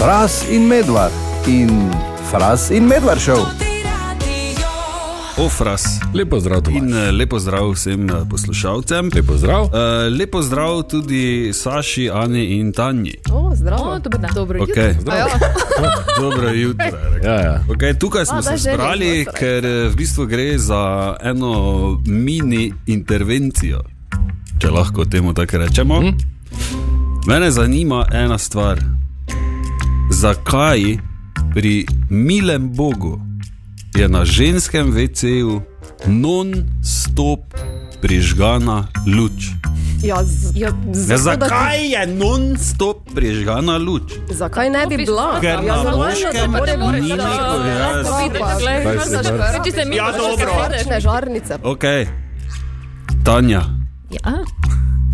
Fras in medvard in Fras in medvard šel. Ofras. Lepo zdrav, Tomaž. In eh, lepo zdrav vsem eh, poslušalcem. Lepo zdrav. Uh, lepo zdrav tudi Saši, Ani in Tanji. O, zdravo. O. Dobro jutro. Okay. A ja. Dobro jutro. Ja, ja. Okay, tukaj smo A, se zbrali, ker eh, v bistvu gre za eno mini intervencijo, če lahko temu tako rečemo. Hm? Mene zanima ena stvar. Zakaj pri milem Bogu je na ženskem VC-ju non-stop prižgana luč? Ja, z, Ja, Ja, zato, da zakaj je non-stop prižgana luč? Ti, zakaj ne bi bila? Ker ja, na moškem ni da- nikoli, ja, Ja, dobro. srečne. Sončne žarnice. Ok, Tanja. Ja.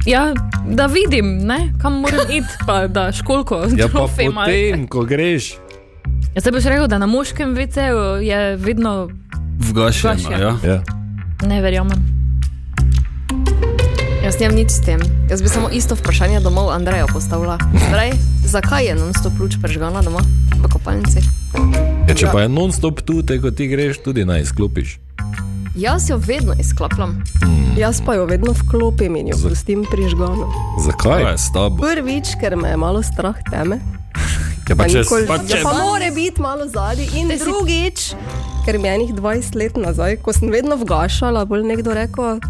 Ja, da vidim, ne, kam moram iti, pa da školko Ja, pa potem, ko greš. Ja, se boš rekel, da na moškem VC-ju je vedno Vgašena, Vgašena. ja. Ja. ne verjamem. Jaz nimam nič s tem. Jaz bi samo isto vprašanje domov Andreja postavila. Andrej, zakaj je non-stop luč prežgana doma v kopalnici? Ja, če pa je non-stop tu, te ko ti greš, tudi naj izklopiš. Jaz jo vedno izklapljam. Mm. Jaz pa jo vedno vklopim in jo pustim prižgano. Zakaj? Kaj je s tabo? Prvič, ker me je malo strah teme. Ja, pa če nikoli- pa ja, če- pa more biti malo zadaj. In drugič, ker mi je enih 20 let nazaj, ko sem vedno vgašala, bolj nekdo rekel,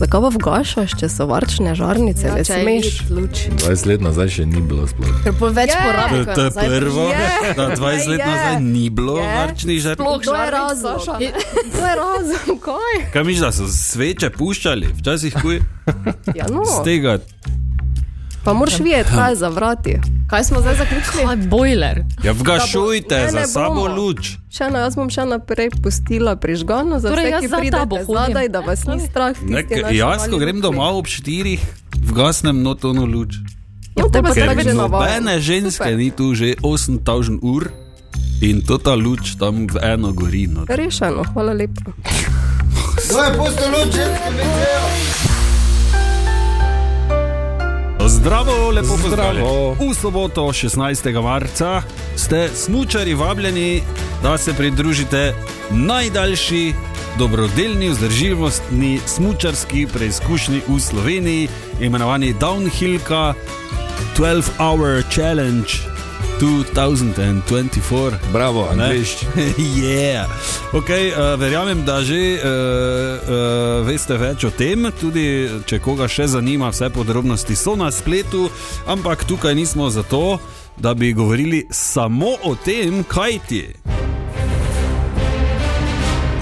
zakaj pa vgašaš, če so varčne žarnice, Ja, ne smeš. vid luč. 20 let nazaj še ni bilo sploh. Ker bo več Je. porabi. To, to je prvo, Je. da 20 let Je. nazaj ni bilo Je. varčnih žrtev. Sploh To je žarnic, razlog. To je razlog, kaj? Kaj misliš, da so sveče puščali, včasih kuj? Ja, no. Z tega. Pa moraš videti, kaj je za vrati. Kaj smo zdaj zaključili? Kaj bojler? Ja, vgašujte Ne, za sabo bomo. luč. Še eno, jaz bom še naprej pustila prižgano, za Torej, vse, jaz ki tabo pridete hodim. zadaj, da vas ni strah. tisti Nek, jaz, ko grem domov ob 4, vgasnem notono luč. Ja, to pa ste že navadni. nobene ženske ni tu že 8000 ur in to ta luč tam v eno gori. No. Rešeno, hvala lepa. Zdravo, lepo Zdravo. pozdravljeni. V soboto 16. marca ste smučari vabljeni, da se pridružite najdaljši dobrodelni vzdržljivostni smučarski preizkušnji v Sloveniji, imenovani Downhillka 12 Hour Challenge 2024. Bravo? Andrej. yeah. okay, uh, verjamem, da že uh, uh, veste več o tem, tudi če koga še zanima, vse podrobnosti so na spletu, ampak tukaj nismo zato, da bi govorili samo o tem, kaj ti je.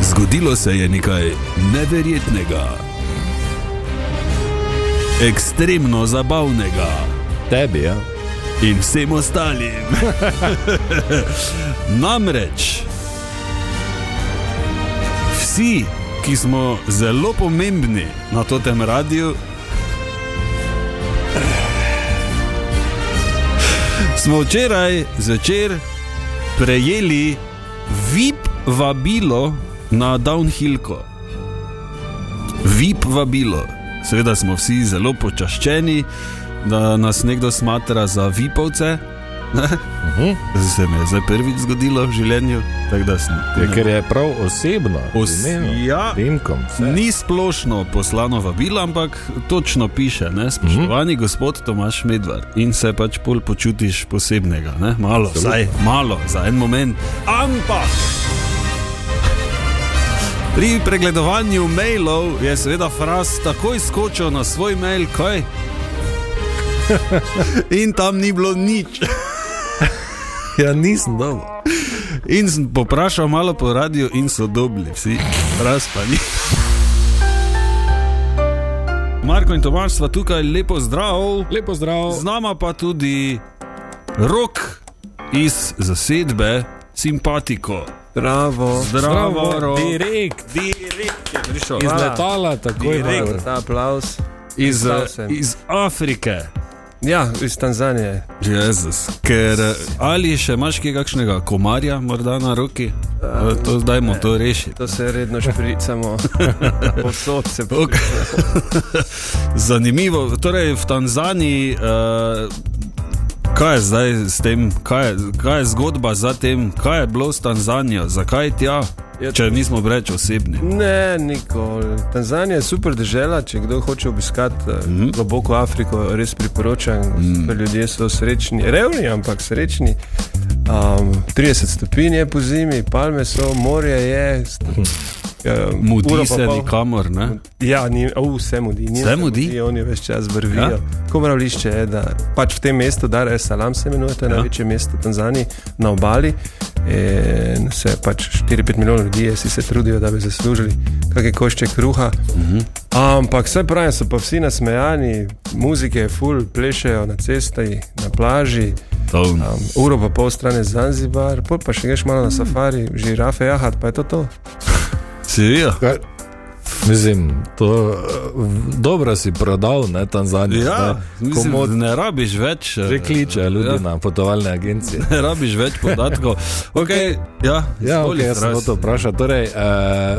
Zgodilo se je nekaj neverjetnega, ekstremno zabavnega Tebi, ja. In vsem ostalim. Namreč vsi, ki smo zelo pomembni na tem radiju, smo včeraj zvečer prejeli VIP vabilo na Downhillko. VIP vabilo. Seveda smo vsi zelo počaščeni, da nas nekdo smatra za vipovce. Mhm. Se mi je zdaj prvič zgodilo v življenju, tako da sem. Ja, ker je prav osebno. Os, z imenom, ja, vse. ni splošno poslano vabilo, ampak točno piše, ne, spoštovani mm -hmm. gospod Tomaš Medvard. In se pač pol počutiš posebnega, ne? malo, vsaj malo, za en moment. Ampak pri pregledovanju mailov je seveda fraz takoj skočil na svoj mail, kaj? In tam ni bilo nič. Ja, nisem dol. In sem poprašal malo po radiju, in so dobili vsi, raz pa ni. Marko in Tomaš sva tukaj, lepo zdrav. Lepo zdrav. Z nama pa tudi rok iz zasedbe Simpatiko. Zdravo. Zdravo, Rok. Direkt. Direkt je prišel. Iz letala, takoj Direkt. malo. Ta aplaus. Iz, iz Afrike. Ja, iz Tanzanije. Jezus. Ker eh, ali še imaš kaj kakšnega komarja, morda na roki? Uh, to zdajmo to rešiti. To se redno špricamo. Posod se Ok. Zanimivo. Torej, v Tanzaniji, uh, Kaj je zdaj s tem, kaj je, kaj je zgodba za tem, kaj je bilo s Tanzanijo, zakaj tja, Ja, če nismo reči osebni? Ne, nikoli. Tanzanija je super država, če kdo hoče obiskati mm Mhm. -hmm. globoko Afriko, res priporočam. Mm. Ljudje so srečni, revni, ampak srečni. Um, 30 stopinj je po zimi, palme so, morje je. st- ja, uro Mudi pa se pol. nikamor, ne? Ja, ni, uh, vse mudi. ni Vse se mudi? Oni več čas vrvijo. Ja? Komravlišče je, da pač v tem mestu, Dar es Salaam se imenuje, to je Ja. največje mesto v Tanzaniji na obali. In se pač 4-5 milijonov ljudi si se trudijo, da bi zaslužili kakšne košče kruha. Uh Mhm. Ampak vse pravi, so pa vsi nasmejani, muzike je full, plešejo na cesti, na plaži. Um, uro pa pol stran je Zanzibar, pol pa še greš malo na safari, žirafe, jahat, pa je to to. Seveda. Kaj? Mislim, to eh, dobro si prodal, ne Tanzanijo. Ja, ne, mislim, komod ne rabiš več. že eh, kliče ljudi ja. na potovalne agencije. Ne rabiš več podatkov. Okay, ja, Ja, okay, jaz sem to vprašal. Torej, uh,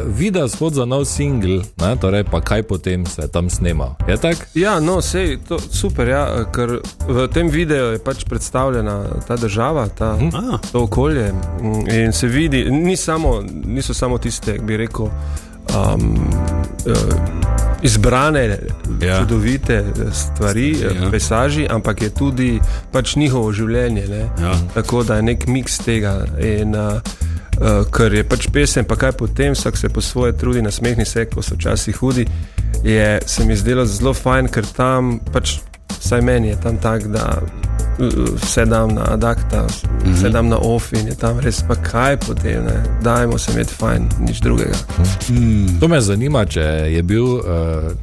video spod za nov singl, ne, torej pa kaj potem se tam snemal. Je tako? Ja, no, sej, to super, ja, ker v tem videu je pač predstavljena ta država, ta, A. to okolje. mm, In se vidi, ni samo, niso samo tiste, bi rekel, um, uh, izbrane, Ja. čudovite eh, stvari, Ja. ja. pesaži, ampak je tudi pač njihovo življenje. Ne? Ja. Tako da je nek miks tega. In, uh, Uh, ker je pač pesem, pa kaj potem, vsak se po svoje trudi, nasmehni se, ko so včasih hudi. Je se mi zdelo zelo fajn, ker tam, pač, vsaj meni je tam tak, da uh, vse dam na adakta, Mhm. vse dam na off in je tam res pa kaj potem, ne? dajmo se imeti fajn, nič drugega. To me zanima, če je, bil, uh,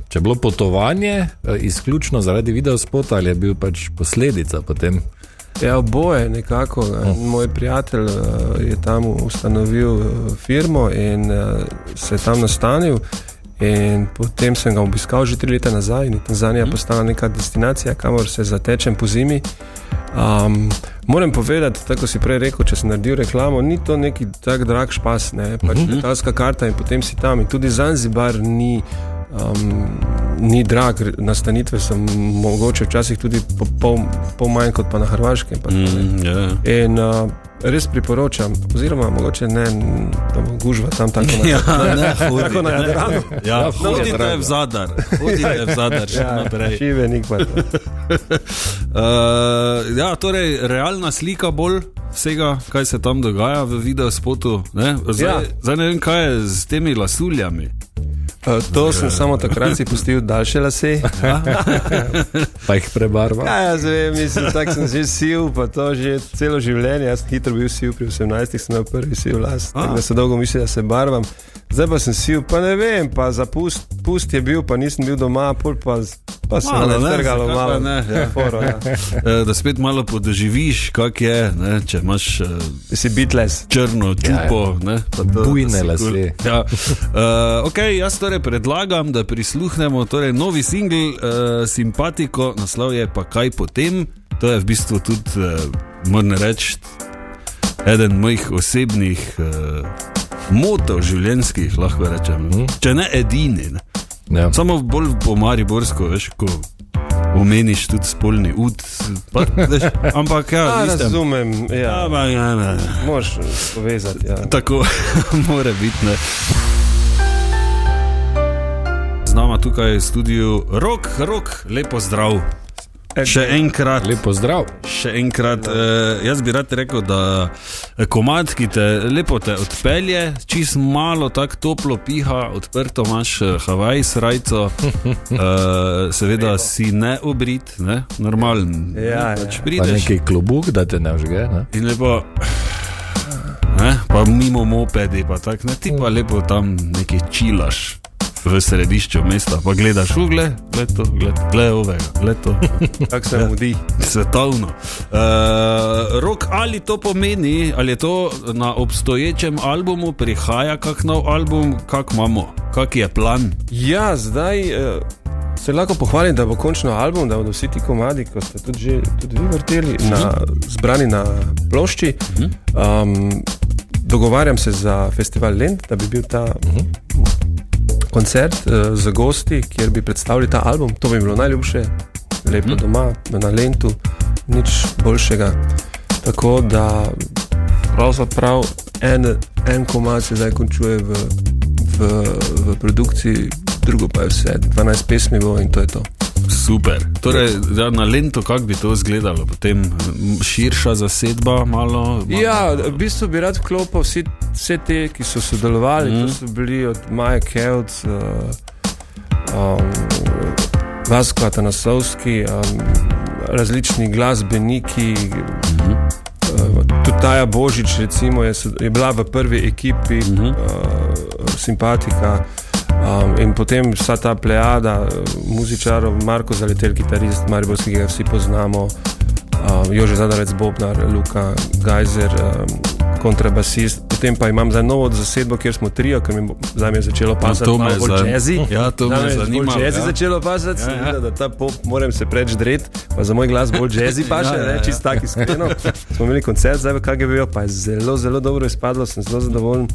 če je bilo potovanje uh, izključno zaradi videospota ali je bil pač posledica potem. Ja, oboje nekako. Hm. Moj prijatelj uh, je tam ustanovil firmo in uh, se je tam nastanil. In potem sem ga obiskal že tri leta nazaj, in Tanzanija je postala neka destinacija, kamor se zatečem po zimi. Um, moram povedati, tako si prej rekel, če sem naredil reklamo, ni to neki tak drag špas, ne pač letalska karta in potem si tam. In tudi Zanzibar ni. Um, ni drag, nastanitve so mogoče včasih tudi po pol, pol manj kot pa na Hrvaškem. Pa, mm. Mm, ja. In uh, res priporočam, oziroma mogoče ne, da bo gužva tam tako na Ja, ne, hodi, Tako na. Jadranu. Ja, Ja, je hodite drago. v zadar, hodite v zadar še naprej. Šivenik pa to. Uh, ja, torej, realna slika bolj vsega, kaj se tam dogaja v videospotu. Ne? Zdaj, ja. Ja. zdaj ne vem, kaj je z temi lasuljami. To sem samo takrat si pustil daljše lase. Pa jih prebarva. Ja, jaz vem, mislim, tako sem že sil, pa to že celo življenje. Jaz sem hitro bil sil, pri 18 sem imel prvi sil las, tako da so dolgo mislili, da se barvam. Zdaj pa sem sil, pa ne vem, pa za pust, pust je bil, pa nisem bil doma, pol pa, pa se Malo, ne, trgalo malo. ne, ja. Foro, ja. Eh, Da spet malo podoživiš, kak je, ne? če imaš uh, Si bitless. črno čupo. Ja, ja. Bujne lase. Ja. Uh, okay, jaz torej predlagam, da prisluhnemo torej novi singl uh, Simpatiko, naslov je pa kaj potem. To je v bistvu tudi, uh, moram reči, eden mojih osebnih uh, motov življenjskih, lahko rečem. Mhm. Če ne edini. Ne? Ja. Samo bolj po Mariborsko, veš, ko omeniš tudi spolni ud. Pa, veš, ampak ja, A, razumem, Ja, ja, ma, ja, ja. moraš povezati. Ja. Tako mora biti. Ne. Z nama tukaj v studiu rok, rok, lepo zdrav. Še enkrat, Lepo zdrav. še enkrat. Eh, jaz bi rad rekel, da komat, ki te lepo te odpelje, čist malo tako toplo piha, odprto imaš eh, Havaj srajco, eh, seveda si ne obrit, ne? normalen. Ja, pač ja. Pa prideš neki klobuk, da te ne vžge. Ne? in lepo. Ne, pa mimo mopedi, pa tako ne, ti pa lepo tam neki čilaš v središču mesta, pa gledaš ugle, gled to, gled, ovega, gled to. Tako se mudi. Svetovno. Uh, rok, ali to pomeni, ali je to na obstoječem albumu, prihaja kak nov album, kak imamo, kak je plan? Ja, zdaj uh, se lahko pohvalim, da bo končno album, da bodo vsi ti komadi, ko ste tudi, že, tudi vi vrteli, na, zbrani na plošči. Um, dogovarjam se za festival Lend, da bi bil ta koncert uh, z gosti, kjer bi predstavili ta album. To bi bilo najljubše, lepo doma, na Lendu. nič boljšega. Tako da pravzaprav en, en komad se zdaj končuje v, v, v produkciji, drugo pa je vse, 12 pesmi bo in to je to. Super. Torej, ja, na lento, kako bi to izgledalo, potem širša zasedba, malo. malo. Ja, v bistvu bi rad vklopil vsi, vse te, ki so sodelovali. Mm. To so bili od Maja Kelt, uh, um, Vasko Atanasovski, um, različni glasbeniki. Mm -hmm. uh, tudi Taja Božič, recimo, je, je bila v prvi ekipi, mm -hmm. uh, simpatika. Um, in potem vsa ta plejada uh, muzičarov, Marko Zaletel, kitarist, Mariborski, ki ga vsi poznamo, um, Jože Zadarec, Bobnar, Luka Gajzer, um, kontrabasist. Potem pa imam za novo zasedbo, kjer smo trio, ker mi zdaj je začelo pasati to me malo bolj jazzy. Ja, to me zanima, Bolj jazzy ja. začelo pasati, Ja, ja, ja. da ta pop moram se preč dret, pa za moj glas bolj paše, Ja, ja, ja, ja. ja. čist tak iskreno. Smo imeli koncert zdaj v KGB, pa je zelo, zelo dobro izpadlo, sem zelo zadovoljen.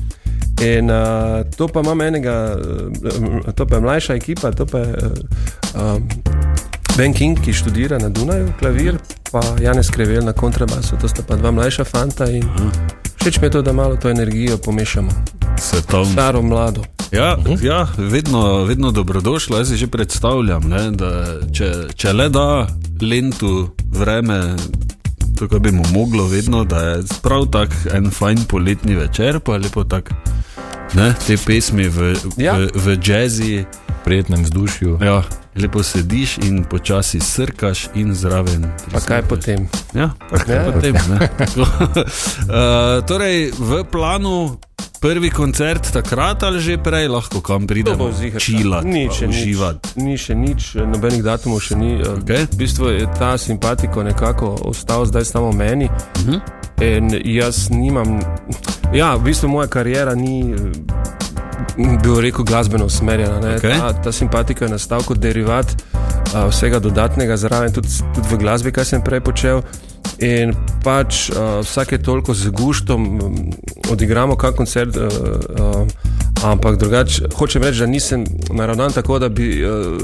In uh, to pa imam enega, uh, to pa je mlajša ekipa, to pa je uh, um, Ben King, ki študira na Dunaju, klavir, pa Janez Krevel na kontrabasu, to sta pa dva mlajša fanta in všeč mi je to, da malo to energijo pomešamo. Svetovno. Staro, mlado. Ja, ja vedno, vedno dobrodošlo. Jaz si že predstavljam, ne, da če, če le da lentu vreme, tako bi mu moglo vedno, da je prav tak en fajn poletni večer, pa lepo tak. Ne, te pesmi v, ja. V, v jazzi, prijetnem vzdušju. ja, lepo sediš in počasi srkaš, in zraven. Pa kaj potem? Ja, pa kaj Ja. potem. ne. uh, torej, v planu prvi koncert takrat ali že prej, lahko kam pridemo, bo ziher. čilati, Ni še nič. uživati. Ni še nič, nobenih datumov še ni. Okej. V bistvu je ta simpatiko nekako ostal zdaj samo meni. Uh Mhm. -huh. In jaz nimam, ja, v bistvu moja karijera ni. Bi rekel glasbeno usmerjena. ne. Okej. Ta, ta simpatika je nastal kot derivat a, vsega dodatnega, zraven tudi, tudi v glasbi, kar sem prej počel. In pač uh, vsake toliko z guštom um, odigramo kak koncert, uh, uh, ampak drugače hočem reči, da nisem naravnan tako, da bi uh,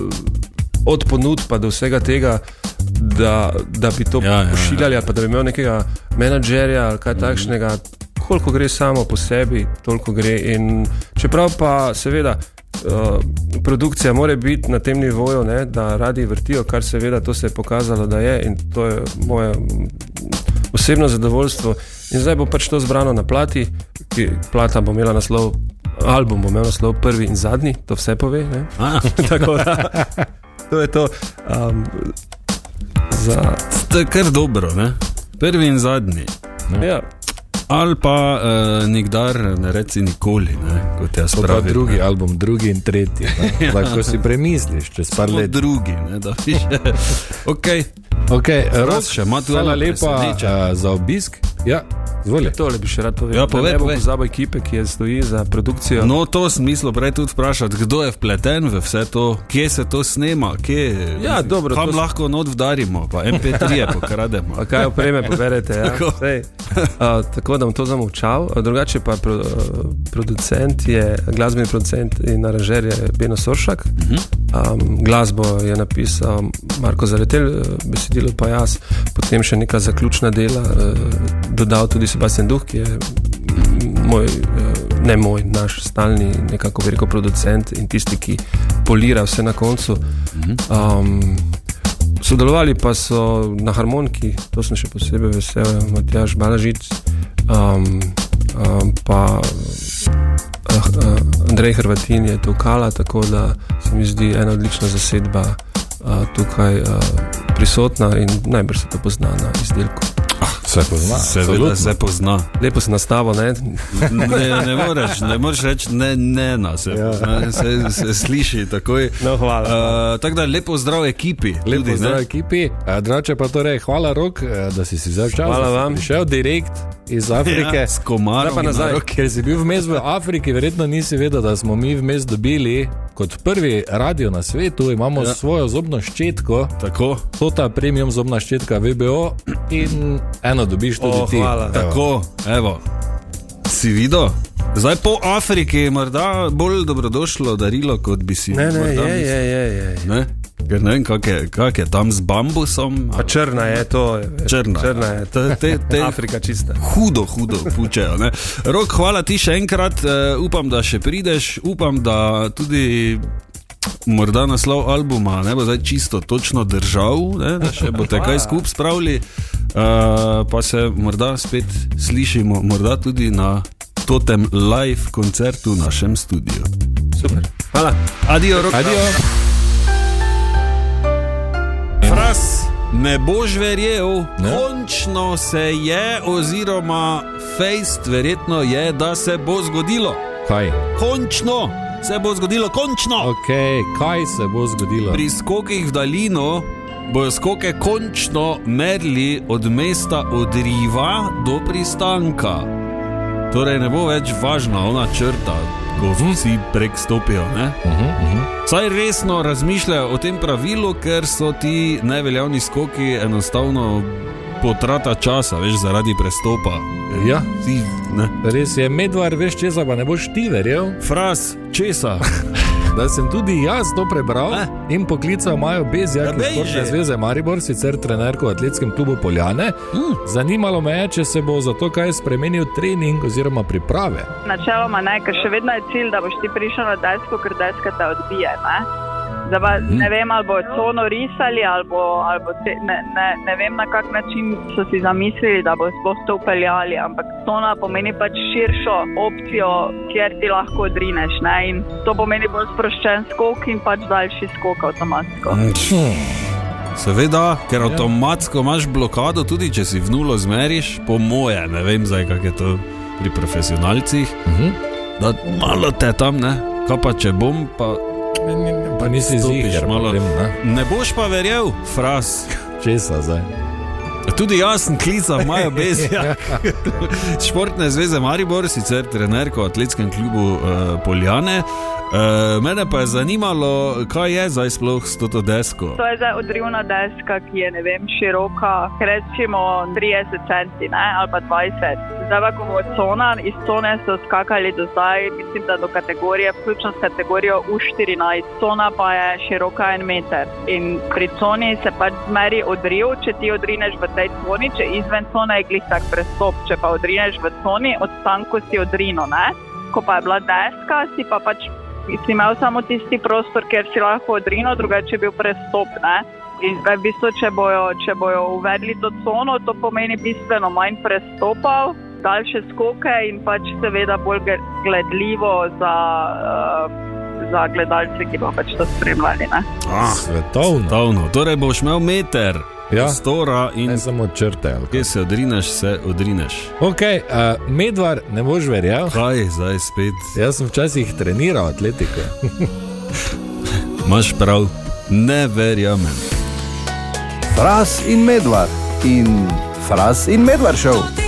od ponud pa do vsega tega, da, da bi to Ja, ja, ja. pošiljali, ali pa da bi imel nekega menedžerja ali kaj takšnega. Koliko gre samo po sebi, toliko gre. In čeprav pa seveda. Uh, produkcija mora biti na tem nivoju, ne, da radi vrtijo, kar seveda to se je pokazalo, da je in to je moje osebno zadovoljstvo. In zdaj bo pač to zbrano na plati, ki plata bo imela naslov, album bo imel naslov prvi in zadnji, to vse pove. Ne? Tako da to je to. Um, za, to je kar dobro, ne? prvi in zadnji. ja, Ali pa uh, nikdar ne reci nikoli, ne? kot jaz To pa pravim. drugi ne. album, drugi in tretji. Lahko si premisliš, čez par Samo let. drugi, ne, da piše. okay. Okay, Raz še, ima tu hvala eno lepa uh, za obisk. Ja, zvoli. tole bi še rad povedal. Ja, povej, ne bom povej. pozabil ekipe, ki je stoji za produkcijo. No, to sem mislil prej tudi vprašati, kdo je vpleten v vse to, kje se to snema, kje Ja, dobro, kam to lahko not vdarimo, pa MP3 je pokrademo. A kaj opreme poberete? Ja? Tako. Sej, uh, tako da bom to zamolčal. A Drugače pa pro, uh, producent je, glasbeni producent in aranžer je Beno Soršak. Um, glasbo je napisal Marko Zaretel, uh, besedilo pa jaz, potem še neka zaključna dela, uh, dodal tudi Sebastian Duh, ki je moj, uh, ne moj, naš stalni nekako veliko producent in tisti, ki polira vse na koncu. Um, Sodelovali pa so na harmoniki, to sem še posebej vesel, Matjaš Balažic, um, um, pa uh, uh, Andrej Hrvatin je to kala, tako da se mi zdi ena odlična zasedba uh, tukaj uh, prisotna in najbrž se to pozna na izdelku. Se pozna. Seveda se pozna. Lepo se nastavo, ne? Ne, ne moreš, ne moreš reči ne, ne na se, Ja. pozna, se, se sliši takoj. No, hvala. Uh, tako da lepo zdrav ekipi. Lepo tudi, ne. zdrav ekipi. Eh, Drugače pa torej, hvala rok, eh, da si si vzel čas. Hvala si vam. Prišel direkt iz Afrike. Ja, s komarom Zdaj pa na nazaj. roki. Ker si bil vmes v Afriki, verjetno nisi vedel, da smo mi vmes dobili kot prvi radio na svetu, imamo Ja. svojo zobno ščetko, Tako, to ta premium zobna ščetka VBO in eno dobiš tudi O, ti. hvala. Evo. tako, evo. Si videl? Zdaj po Afriki je morda bolj dobrodošlo darilo, kot bi si Ne, ne, je, je, je, je. Ne? Ker ne vem, kak je, kak je tam z bambusom. Pa črna je to. Črna. črna je. Te, te, te, Afrika čista. Hudo, hudo pučejo. Ne? Rok, hvala ti še enkrat, uh, upam, da še prideš, upam, da tudi. Morda naslov albuma ne bo zdaj čisto točno držal, ne, da še boste kaj skupaj spravili, uh, pa se morda spet slišimo, morda tudi na totem live koncertu v našem studiu. Super. Hvala. Adijo, rok. Adijo. Fras, ne boš verjel, Ne? končno se je, oziroma fejst, verjetno je, da se bo zgodilo. Kaj? Končno se bo zgodilo, končno. Ok, kaj se bo zgodilo? Pri skokih v daljino bojo skoke končno merili od mesta odriva do pristanka. Torej ne bo več važna ona črta, ko vsi prek stopijo. Ne? Saj resno razmišljajo o tem pravilu, ker so ti neveljavni skoki enostavno potrata časa, veš, zaradi prestopa. Ja. Ti, ne. Res je, medvar, veš česa, pa ne boš ti verjel, Fras, česa? da sem tudi jaz to prebral Ne. in poklical Majo Bezjak Ja, iz Športne že. zveze Maribor, sicer trenerko v atletskem klubu Poljane. Mm. Zanimalo me je, če se bo za to kaj spremenil trening oziroma priprave. Načeloma ne, ker še vedno je cilj, da boš ti prišel na desko, ker deska te odbije. Ne, Zdaj pa ne vem, ali bo cono risali, ali bo, ali bo te, ne, ne, ne vem, na kak način so si zamislili, da bo sploh to upeljali, ampak cona pomeni pač širšo opcijo, kjer ti lahko odrineš. Ne? In to pomeni bolj sproščen skok in pač daljši skok avtomatsko. Seveda, ker avtomatsko imaš blokado, tudi če si v nulo zmeriš, po moje, ne vem zdaj, kako je to pri profesionalcih. Mhm. Da malo te tam, ne, kaj pa če bom, pa Pa nisi ziger, malo. potem, ne? Ne boš pa verjel, fras. Česa zdaj? Tudi jaz sem klical, imajo bezja. Športne zveze Maribor, sicer trenerko v atletskem klubu uh, Poljane. Uh, mene pa je zanimalo, kaj je zdaj sploh s to desko. To je zdaj odrivna deska, ki je vem, široka, recimo 30 cm ali pa 20. Zdaj pa, ko bo cona, iz cone so skakali do zdaj, mislim, da do kategorije, vključno s kategorijo U14. Cona pa je široka en meter. In pri coni se pač zmeri odriv, če ti odrineš v tej coni, če izven cone je glih tak prestop, če pa odrineš v coni, od stanku si odrino. Ne? Ko pa je bila deska, si pa pač si imel samo tisti prostor, kjer si lahko odrinil, drugače je bil prestop. Ne? In zdaj, v bistvu, če, bojo, če bojo uvedli to cono, to pomeni bistveno manj prestopov, daljše skoke in pač seveda bolj gledljivo za, uh, za gledalce, ki bo pač to spremljali. Ne? Ah, Svetovno. Davno. Torej boš imel meter Ja. prostora in Ne samo črte. kje se odrineš, se odrineš. Ok, uh, medvar, ne boš verjel. Kaj zdaj spet? Jaz sem včasih treniral atletiko. Imaš prav, ne verjamem. Fras in medvard in Fras in medvard šel.